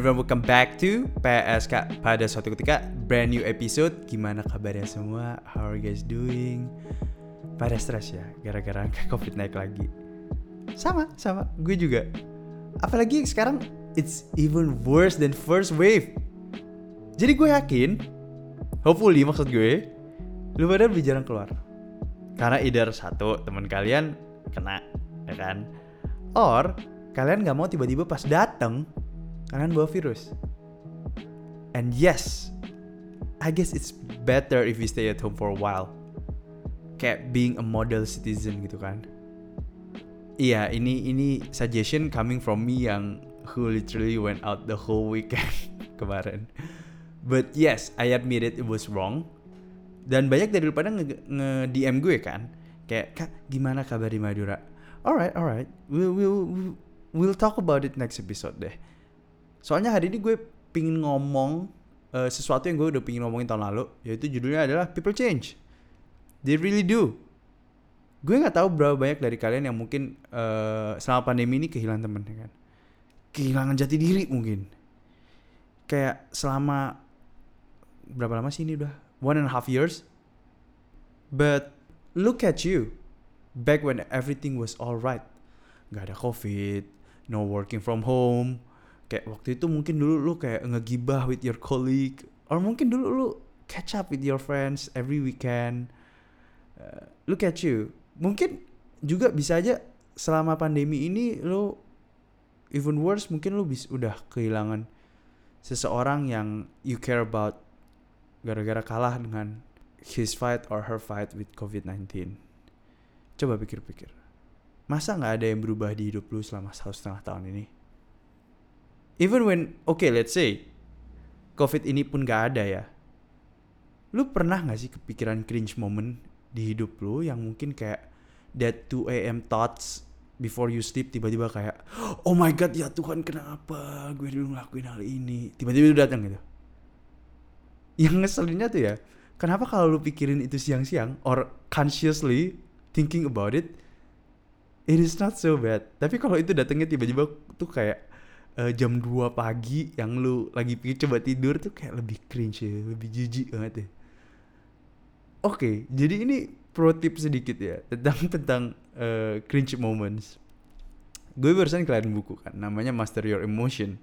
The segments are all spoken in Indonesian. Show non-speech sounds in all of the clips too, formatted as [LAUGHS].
Everyone, welcome back to PSK pada suatu ketika brand new episode. Gimana kabarnya semua? How are you guys doing? Pada stres ya, gara-gara angka [LAUGHS] covid naik lagi. Sama, sama, gue juga. Apalagi sekarang it's even worse than first wave. Jadi gue yakin, hopefully maksud gue, lu pada lebih jarang keluar. Karena either satu teman kalian kena, ya kan? Or kalian nggak mau tiba-tiba pas dateng kalian bawa virus. And yes, I guess it's better if you stay at home for a while. Kayak being a model citizen gitu kan. Iya, ini ini suggestion coming from me yang who literally went out the whole weekend [LAUGHS] kemarin. But yes, I admit it, it was wrong. Dan banyak dari lu pada nge-DM gue kan. Kayak, Kak, gimana kabar di Madura? Alright, alright. We'll, we'll, we'll talk about it next episode deh. Soalnya hari ini gue pingin ngomong uh, sesuatu yang gue udah pingin ngomongin tahun lalu, yaitu judulnya adalah People Change. They really do. Gue nggak tahu berapa banyak dari kalian yang mungkin uh, selama pandemi ini kehilangan temen ya kan. Kehilangan jati diri mungkin. Kayak selama berapa lama sih ini udah? One and a half years. But look at you. Back when everything was alright. Gak ada covid, no working from home, kayak waktu itu mungkin dulu lu kayak ngegibah with your colleague or mungkin dulu lu catch up with your friends every weekend. Uh, look at you. Mungkin juga bisa aja selama pandemi ini lu even worse mungkin lu bisa udah kehilangan seseorang yang you care about gara-gara kalah dengan his fight or her fight with COVID-19 coba pikir-pikir. Masa nggak ada yang berubah di hidup lu selama satu setengah tahun ini even when oke okay, let's say covid ini pun gak ada ya. Lu pernah gak sih kepikiran cringe moment di hidup lu yang mungkin kayak that 2 am thoughts before you sleep tiba-tiba kayak oh my god ya Tuhan kenapa gue dulu ngelakuin hal ini? Tiba-tiba itu datang gitu. Yang ngeselinnya tuh ya kenapa kalau lu pikirin itu siang-siang or consciously thinking about it it is not so bad. Tapi kalau itu datangnya tiba-tiba tuh kayak uh, jam 2 pagi yang lu lagi pikir coba tidur tuh kayak lebih cringe ya, lebih jijik banget ya. Oke, jadi ini pro tip sedikit ya tentang [LAUGHS] tentang uh, cringe moments. Gue barusan kelarin buku kan, namanya Master Your Emotion.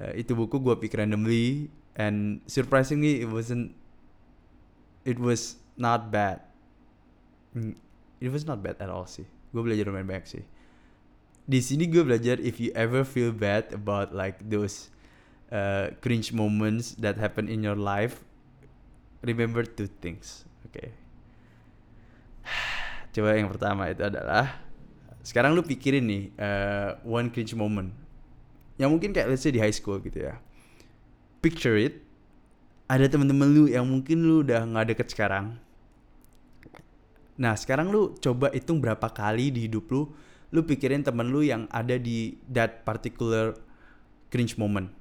Uh, itu buku gue pikir randomly and surprisingly it wasn't it was not bad. Hmm, it was not bad at all sih. Gue belajar lumayan banyak sih di sini gue belajar if you ever feel bad about like those uh, cringe moments that happen in your life remember two things oke okay. [SIGHS] coba yang pertama itu adalah sekarang lu pikirin nih uh, one cringe moment. Yang mungkin kayak let's say di high school gitu ya. Picture it ada temen-temen lu yang mungkin lu udah nggak deket sekarang. Nah sekarang lu coba hitung berapa kali di hidup lu lu pikirin temen lu yang ada di that particular cringe moment.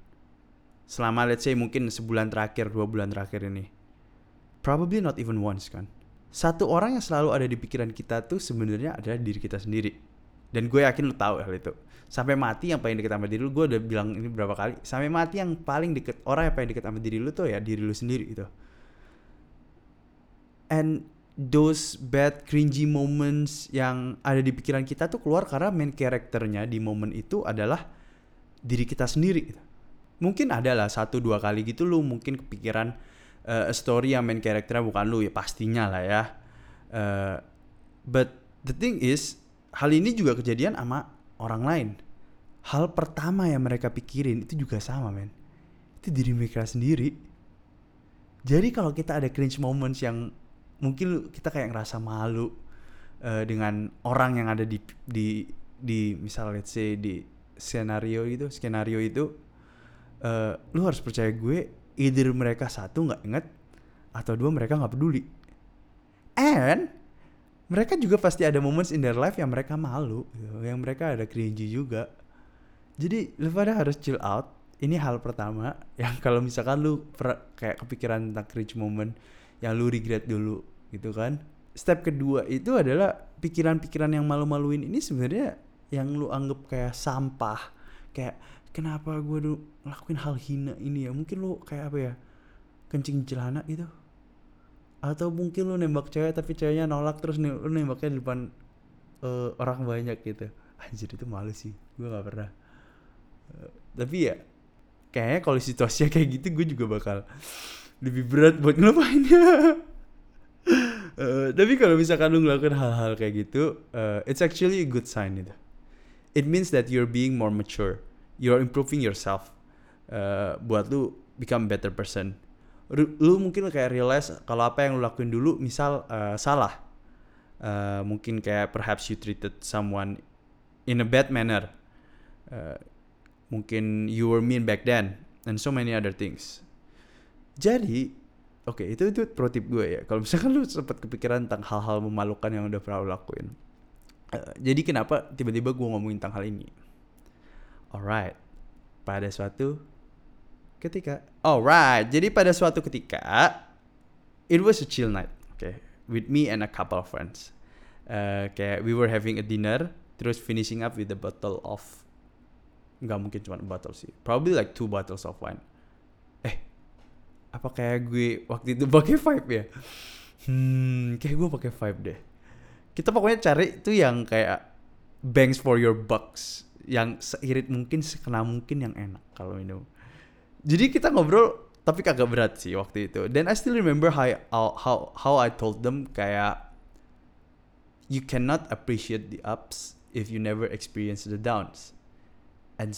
Selama let's say mungkin sebulan terakhir dua bulan terakhir ini. Probably not even once kan? Satu orang yang selalu ada di pikiran kita tuh sebenarnya adalah diri kita sendiri. Dan gue yakin lu tahu hal itu. Sampai mati yang paling deket sama diri lu gue udah bilang ini berapa kali sampai mati yang paling deket orang yang paling deket sama diri lu tuh ya diri lu sendiri gitu. And those bad cringy moments yang ada di pikiran kita tuh keluar karena main karakternya di momen itu adalah diri kita sendiri. Gitu. Mungkin ada lah satu dua kali gitu lu mungkin kepikiran uh, story yang main karakternya bukan lu ya pastinya lah ya. Uh, but the thing is hal ini juga kejadian sama orang lain. Hal pertama yang mereka pikirin itu juga sama men. Itu diri mereka sendiri. Jadi kalau kita ada cringe moments yang mungkin kita kayak ngerasa malu uh, dengan orang yang ada di di di misal let's say di skenario itu skenario itu uh, lu harus percaya gue either mereka satu nggak inget atau dua mereka nggak peduli. And mereka juga pasti ada moments in their life yang mereka malu yang mereka ada cringy juga. Jadi lu pada harus chill out. Ini hal pertama yang kalau misalkan lu kayak kepikiran tentang cringe moment yang lu regret dulu gitu kan. Step kedua itu adalah pikiran-pikiran yang malu-maluin ini sebenarnya yang lu anggap kayak sampah. Kayak kenapa gue dulu ngelakuin hal hina ini ya? Mungkin lu kayak apa ya kencing celana gitu. Atau mungkin lu nembak cewek tapi ceweknya nolak terus lu nembaknya di depan uh, orang banyak gitu. Anjir itu malu sih. Gue nggak pernah. Uh, tapi ya kayaknya kalau situasinya kayak gitu gue juga bakal lebih berat buat ngelupainnya [LAUGHS] uh, tapi kalau misalkan lu ngelakuin hal-hal kayak gitu uh, it's actually a good sign itu it means that you're being more mature. You're improving yourself. Uh, buat lu become better person. Lu mungkin kayak realize kalau apa yang lu lakuin dulu misal uh, salah. Uh, mungkin kayak perhaps you treated someone in a bad manner. Uh, mungkin you were mean back then and so many other things. Jadi oke okay, itu itu pro tip gue ya. Kalau misalkan lu sempat kepikiran tentang hal-hal memalukan yang udah pernah lu lakuin uh, jadi kenapa tiba-tiba gue ngomongin tentang hal ini? Alright pada suatu ketika alright jadi pada suatu ketika it was a chill night okay with me and a couple of friends. Uh, kayak we were having a dinner terus finishing up with a bottle of nggak mungkin cuma bottle sih probably like two bottles of wine apa kayak gue waktu itu pakai vibe ya? Hmm kayak gue pakai vibe deh. Kita pokoknya cari tuh yang kayak banks for your bucks yang seirit mungkin sekena mungkin yang enak kalau minum. Jadi kita ngobrol tapi kagak berat sih waktu itu. Dan I still remember how how how I told them kayak you cannot appreciate the ups if you never experience the downs. And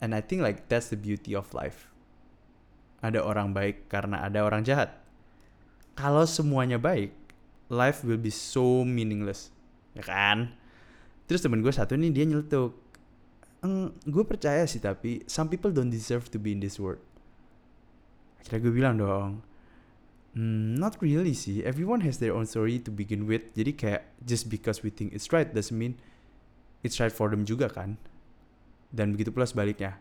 and I think like that's the beauty of life ada orang baik karena ada orang jahat. Kalau semuanya baik life will be so meaningless ya kan? Terus temen gue satu nih dia nyeletuk mm, gue percaya sih tapi some people don't deserve to be in this world. Akhirnya gue bilang dong mm, not really sih. Everyone has their own story to begin with. Jadi kayak just because we think it's right doesn't mean it's right for them juga kan? Dan begitu pula sebaliknya.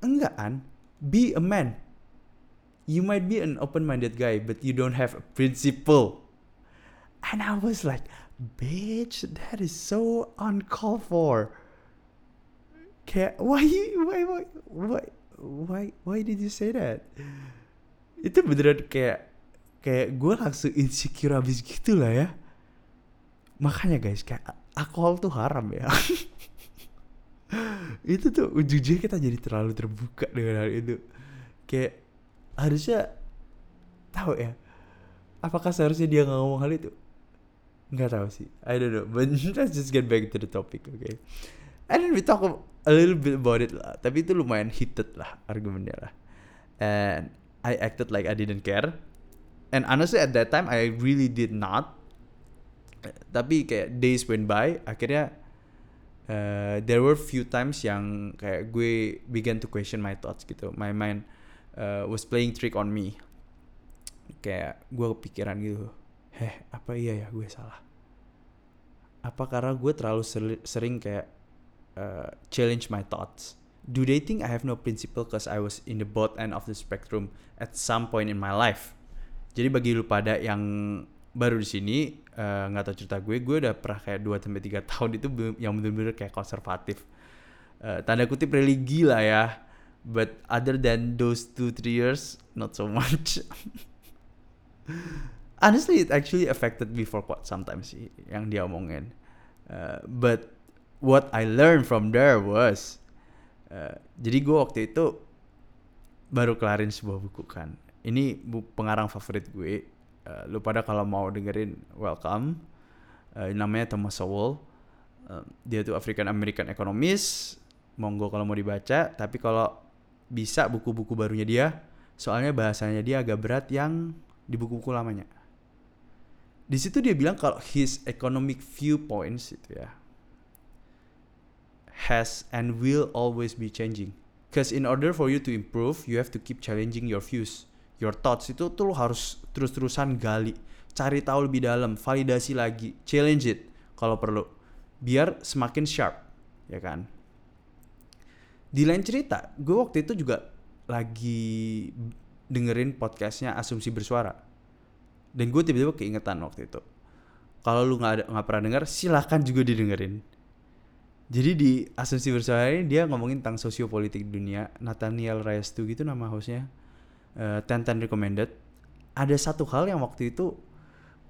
Enggak kan be a man. You might be an open-minded guy but you don't have a principle. And I was like bitch that is so uncalled for. Kayak why why why why why why did you say that? Itu beneran kayak kayak gue langsung insecure abis gitu lah ya. Makanya guys kayak alkohol tuh haram ya [LAUGHS] itu tuh ujungnya kita jadi terlalu terbuka dengan hal itu. Kayak harusnya tahu ya apakah seharusnya dia nggak ngomong hal itu? Nggak tahu sih. I don't know but [LAUGHS] let's just get back to the topic okay? And then we talk a little bit about it lah tapi itu lumayan heated lah argumennya lah. And I acted like I didn't care. And honestly at that time I really did not. Tapi kayak days went by akhirnya uh, there were few times yang kayak gue began to question my thoughts gitu my mind uh, was playing trick on me kayak gue kepikiran gitu heh apa iya ya gue salah apa karena gue terlalu sering kayak uh, challenge my thoughts. Do they think I have no principle because I was in the both end of the spectrum at some point in my life? Jadi bagi lu pada yang baru di sini uh, nggak uh, tahu cerita gue, gue udah pernah kayak 2 sampai tiga [LAUGHS] tahun itu yang bener-bener kayak konservatif. Uh, tanda kutip religi lah ya. But other than those two three years, not so much. [LAUGHS] Honestly, it actually affected me for quite sometimes sih yang dia omongin. Uh, but what I learned from there was uh, jadi gue waktu itu baru kelarin sebuah buku kan ini bu pengarang favorit gue uh, lu pada kalau mau dengerin welcome. Uh, namanya Thomas Sowell. Uh, dia tuh African American economist. Monggo kalau mau dibaca tapi kalau bisa buku-buku barunya dia soalnya bahasanya dia agak berat yang di buku-buku lamanya. Di situ dia bilang kalau his economic viewpoints itu ya has and will always be changing. Because in order for you to improve, you have to keep challenging your views, your thoughts. Itu tuh lo harus terus-terusan gali, cari tahu lebih dalam, validasi lagi, challenge it kalau perlu, biar semakin sharp, ya kan? Di lain cerita, gue waktu itu juga lagi dengerin podcastnya Asumsi Bersuara, dan gue tiba-tiba keingetan waktu itu. Kalau lu nggak nggak pernah denger, silahkan juga didengerin Jadi di asumsi bersama ini dia ngomongin tentang sosiopolitik dunia. Nathaniel Restu gitu nama hostnya. Uh, ten ten recommended. Ada satu hal yang waktu itu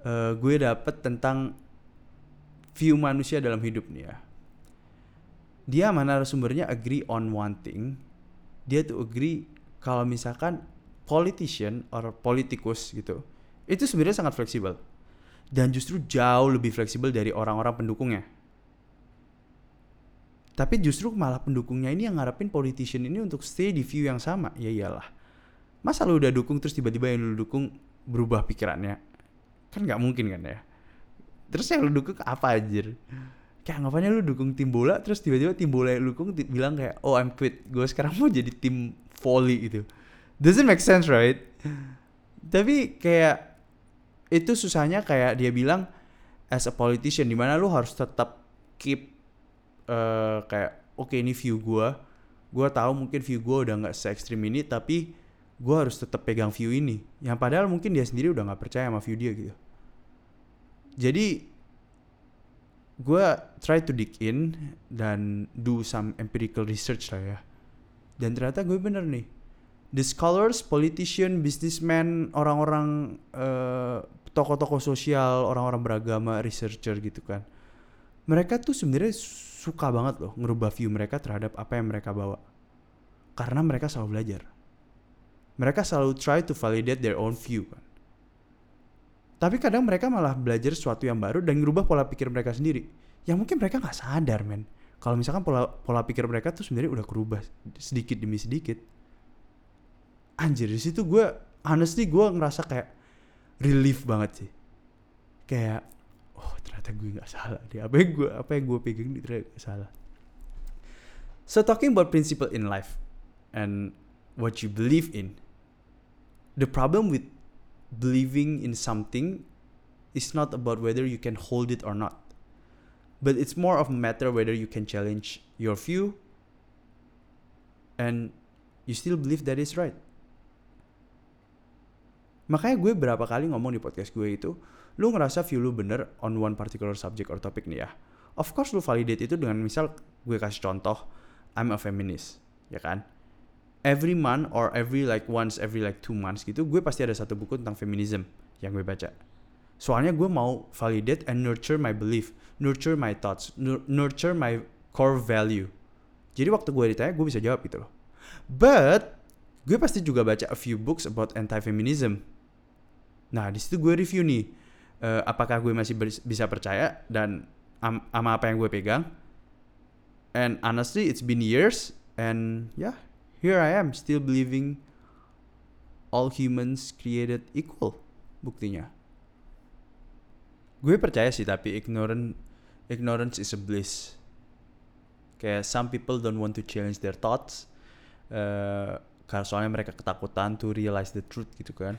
uh, gue dapet tentang view manusia dalam hidup nih ya. Dia mana sumbernya agree on one thing. Dia tuh agree kalau misalkan politician or politikus gitu itu sebenarnya sangat fleksibel dan justru jauh lebih fleksibel dari orang-orang pendukungnya. Tapi justru malah pendukungnya ini yang ngarepin politician ini untuk stay di view yang sama. Ya iyalah. Masa lu udah dukung terus tiba-tiba yang lu dukung berubah pikirannya? Kan nggak mungkin kan ya. Terus yang lu dukung apa aja? Kayak anggapannya lu dukung tim bola terus tiba-tiba tim bola yang lu dukung bilang kayak oh I'm quit. Gue sekarang mau jadi tim volley gitu. Doesn't make sense right? Tapi kayak itu susahnya kayak dia bilang as a politician di mana lu harus tetap keep uh, kayak oke okay, ini view gue gue tahu mungkin view gue udah nggak se ekstrim ini tapi gue harus tetap pegang view ini yang padahal mungkin dia sendiri udah nggak percaya sama view dia gitu jadi gue try to dig in dan do some empirical research lah ya dan ternyata gue bener nih the scholars, politician, businessman, orang-orang uh, tokoh-tokoh sosial, orang-orang beragama, researcher gitu kan. Mereka tuh sebenarnya suka banget loh ngerubah view mereka terhadap apa yang mereka bawa. Karena mereka selalu belajar. Mereka selalu try to validate their own view kan. Tapi kadang mereka malah belajar sesuatu yang baru dan ngerubah pola pikir mereka sendiri. Yang mungkin mereka nggak sadar men. Kalau misalkan pola pola pikir mereka tuh sebenarnya udah kerubah sedikit demi sedikit anjir di situ gue honestly gue ngerasa kayak relief banget sih kayak oh ternyata gue nggak salah deh apa yang gue apa yang gue pegang ternyata gak salah so talking about principle in life and what you believe in the problem with believing in something is not about whether you can hold it or not but it's more of a matter whether you can challenge your view and you still believe that is right Makanya gue berapa kali ngomong di podcast gue itu, lu ngerasa view lu bener on one particular subject or topic nih ya. Of course lu validate itu dengan misal gue kasih contoh, I'm a feminist, ya kan? Every month or every like once every like two months gitu, gue pasti ada satu buku tentang feminism yang gue baca. Soalnya gue mau validate and nurture my belief, nurture my thoughts, nurture my core value. Jadi waktu gue ditanya, gue bisa jawab gitu loh. But gue pasti juga baca a few books about anti-feminism Nah, di situ gue review nih uh, apakah gue masih bisa percaya dan am apa yang gue pegang. And honestly, it's been years and yeah, here I am still believing all humans created equal. Buktinya. Gue percaya sih tapi ignorant ignorance is a bliss. Kayak some people don't want to challenge their thoughts. Uh, karena soalnya mereka ketakutan to realize the truth gitu kan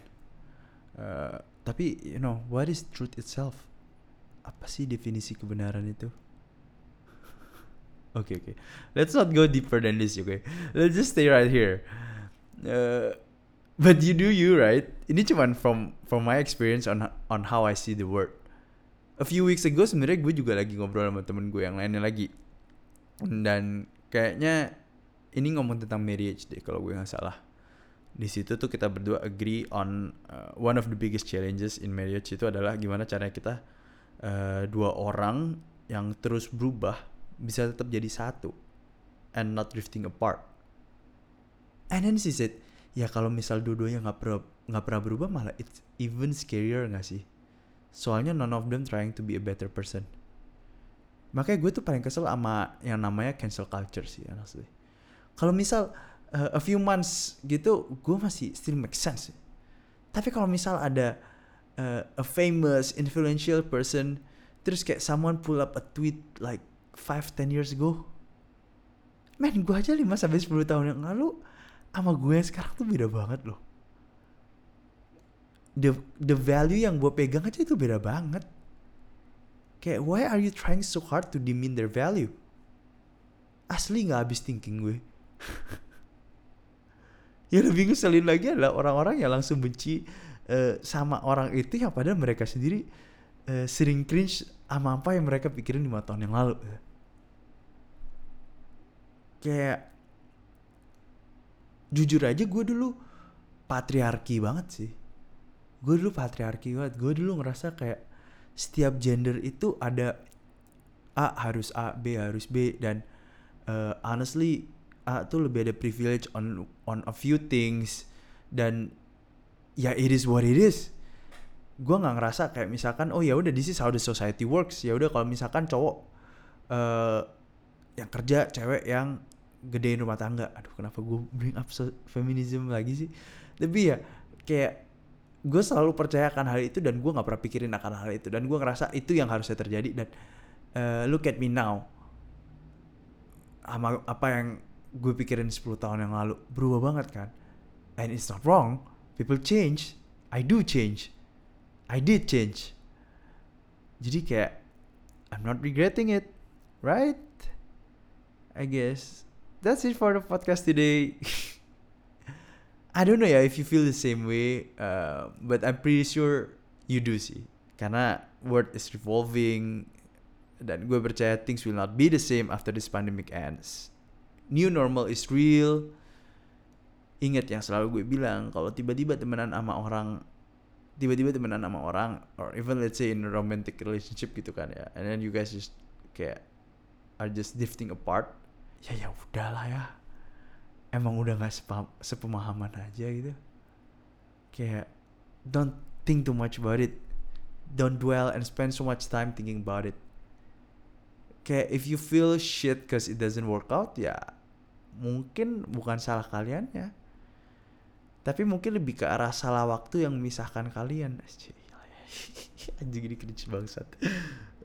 Uh, tapi you know what is truth itself? Apa sih definisi kebenaran itu? Okay, okay. let's not go deeper than this, okay? Let's just stay right here. Uh, but you do you right? Ini cuman from from my experience on on how I see the world. A few weeks ago sebenarnya gue juga lagi ngobrol sama temen gue yang lainnya lagi. Dan kayaknya ini ngomong tentang marriage deh kalau gue nggak salah di situ tuh kita berdua agree on uh, one of the biggest challenges in marriage itu adalah gimana caranya kita uh, dua orang yang terus berubah bisa tetap jadi satu and not drifting apart. And then she said, ya kalau misal dua-duanya nggak pernah nggak pernah berubah malah it's even scarier nggak sih? Soalnya none of them trying to be a better person. Makanya gue tuh paling kesel sama yang namanya cancel culture sih honestly. Kalau misal uh, a few months gitu gue masih still make sense tapi kalau misal ada uh, a famous influential person terus kayak someone pull up a tweet like 5-10 years ago. Men gue aja 5 sampai 10 tahun yang lalu sama gue sekarang tuh beda banget loh. The the value yang gue pegang aja itu beda banget. Kayak why are you trying so hard to demean their value? Asli nggak habis thinking gue. [LAUGHS] Yang lebih ngeselin lagi adalah orang-orang yang langsung benci uh, sama orang itu yang padahal mereka sendiri uh, sering cringe sama apa yang mereka pikirin lima tahun yang lalu kayak jujur aja gue dulu patriarki banget sih. Gue dulu patriarki banget. Gue dulu ngerasa kayak setiap gender itu ada A harus A B harus B dan uh, honestly A tuh lebih ada privilege on on a few things dan ya it is what it is. Gue nggak ngerasa kayak misalkan oh ya udah this is how the society works. Ya udah kalau misalkan cowok uh, yang kerja cewek yang gedein rumah tangga. Aduh kenapa gue bring up feminism lagi sih? Tapi ya kayak gue selalu percayakan hal itu dan gue nggak pernah pikirin akan hal itu. Dan gue ngerasa itu yang harusnya terjadi dan uh, look at me now. Sama apa yang gue pikirin 10 tahun yang lalu berubah banget kan? And it's not wrong. People change. I do change. I did change. Jadi kayak I'm not regretting it. Right? I guess that's it for the podcast today. [LAUGHS] I don't know ya if you feel the same way uh, but I'm pretty sure you do sih karena world is revolving dan gue percaya things will not be the same after this pandemic ends. New normal is real. Ingat yang selalu gue bilang kalau tiba-tiba temenan sama orang tiba-tiba temenan sama orang or even let's say in a romantic relationship gitu kan ya. And then you guys just kayak are just drifting apart ya ya udahlah ya. Emang udah nggak sepemahaman aja gitu. Kayak don't think too much about it. Don't dwell and spend so much time thinking about it. Kayak if you feel shit cause it doesn't work out ya mungkin bukan salah kalian ya. Tapi mungkin lebih ke arah salah waktu yang memisahkan kalian. [LAUGHS] Anjing ini cringe bangsat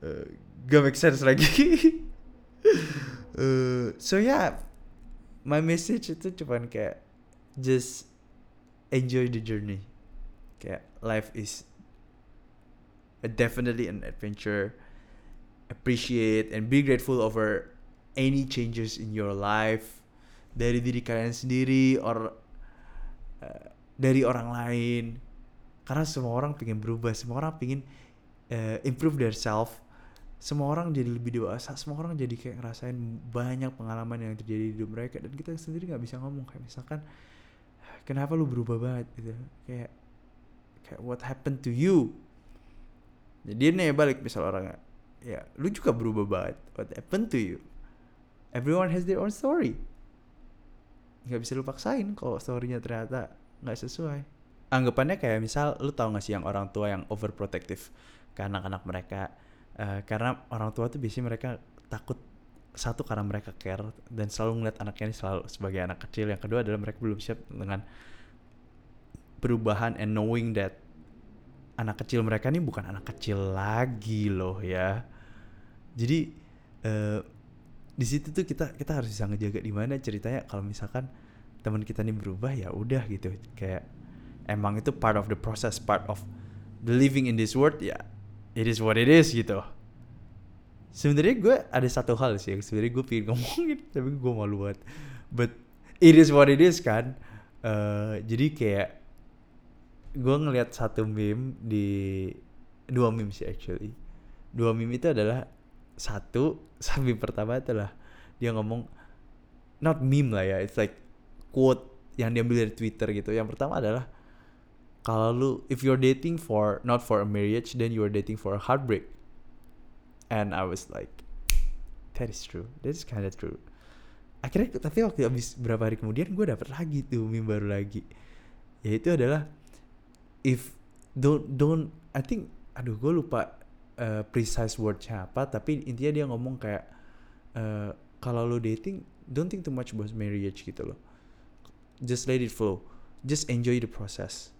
uh, gak make sense lagi [LAUGHS] uh, so yeah. My message itu cuman kayak just enjoy the journey. Kayak life is a definitely an adventure. Appreciate and be grateful over any changes in your life. Dari diri kalian sendiri or Eh, dari orang lain. Karena semua orang pengen berubah semua orang pengen uh, improve their self semua orang jadi lebih dewasa semua orang jadi kayak ngerasain banyak pengalaman yang terjadi di hidup mereka dan kita sendiri nggak bisa ngomong kayak misalkan kenapa lu berubah banget? Gitu. Kayak kayak what happened to you? Jadi nih balik misal orang ya lu juga berubah banget. What happened to you? Everyone has their own story. Nggak bisa lu paksain kalau storynya ternyata nggak sesuai. Anggapannya kayak misal lu tau gak sih yang orang tua yang overprotective ke anak-anak mereka uh, karena orang tua tuh biasanya mereka takut satu karena mereka care dan selalu ngeliat anaknya ini selalu sebagai anak kecil. Yang kedua adalah mereka belum siap dengan perubahan and knowing that anak kecil mereka ini bukan anak kecil lagi loh ya. Jadi uh, di situ tuh kita kita harus bisa ngejaga di mana ceritanya kalau misalkan teman kita ini berubah ya udah gitu. Kayak emang itu part of the process part of the living in this world ya it is what it is gitu. Sebenarnya gue ada satu hal sih yang sebenarnya gue pengen [LAUGHS] ngomongin tapi gue malu banget. But it is what it is kan? Uh, jadi kayak gue ngelihat satu meme di dua meme sih actually. Dua meme itu adalah satu [LAUGHS] sambil pertama adalah dia ngomong not meme lah ya it's like quote yang diambil dari Twitter gitu. Yang pertama adalah kalau lu if you're dating for not for a marriage then you're dating for a heartbreak. And I was like that is true. That is kind of true. Akhirnya tapi waktu habis berapa hari kemudian gue dapet lagi tuh meme baru lagi. Yaitu adalah if don't don't I think aduh gue lupa uh, precise wordnya apa tapi intinya dia ngomong kayak uh, kalau lo dating don't think too much about marriage gitu loh. Just let it flow. Just enjoy the process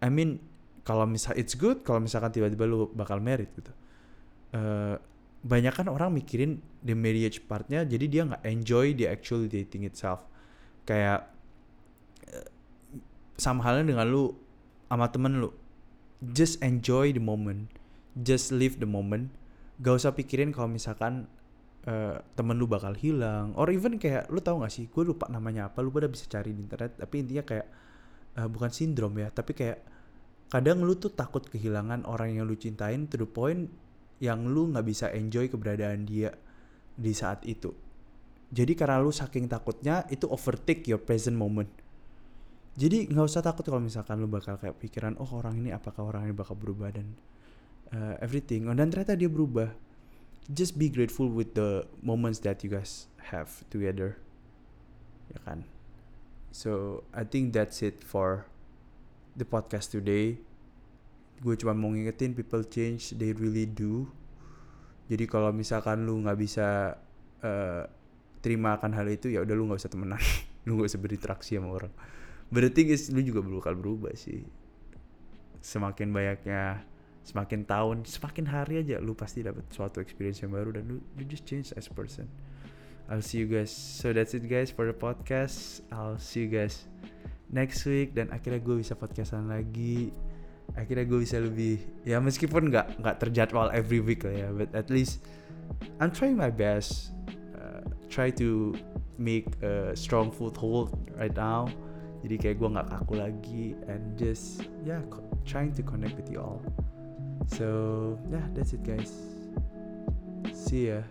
I mean kalau misal it's good kalau misalkan tiba-tiba lo bakal married gitu. Uh, banyak kan orang mikirin the marriage partnya jadi dia nggak enjoy the actual dating itself. Kayak uh, sama halnya dengan lu sama temen lu. Just enjoy the moment. Just live the moment. Gak usah pikirin kalau misalkan uh, temen lu bakal hilang. Or even kayak lu tahu gak sih gue lupa namanya apa lu pada bisa cari di internet tapi intinya kayak uh, bukan sindrom ya tapi kayak kadang lu tuh takut kehilangan orang yang lu cintain to the point yang lu nggak bisa enjoy keberadaan dia di saat itu. Jadi karena lu saking takutnya itu overtake your present moment. Jadi nggak usah takut kalau misalkan lu bakal kayak pikiran oh orang ini apakah orang ini bakal berubah? Dan uh, everything. Oh, dan ternyata dia berubah. Just be grateful with the moments that you guys have together. Ya kan so I think that's it for the podcast today. Gue cuma mau ngingetin people change they really do. Jadi kalau misalkan lu nggak bisa uh, terima akan hal itu ya udah lu nggak usah temenan. [LAUGHS] Lu nggak usah berinteraksi sama orang. Berarti guys lu juga bakal berubah sih. Semakin banyaknya semakin tahun semakin hari aja lu pasti dapat suatu experience yang baru dan lu you just change as a person I'll see you guys. So that's it guys for the podcast. I'll see you guys next week. Dan akhirnya gue bisa podcastan lagi. Akhirnya gue bisa lebih ya meskipun nggak nggak terjadwal every week lah ya but at least I'm trying my best uh, try to make a strong foothold right now. Jadi kayak gue nggak kaku lagi and just yeah trying to connect with you all. So yeah that's it guys. See ya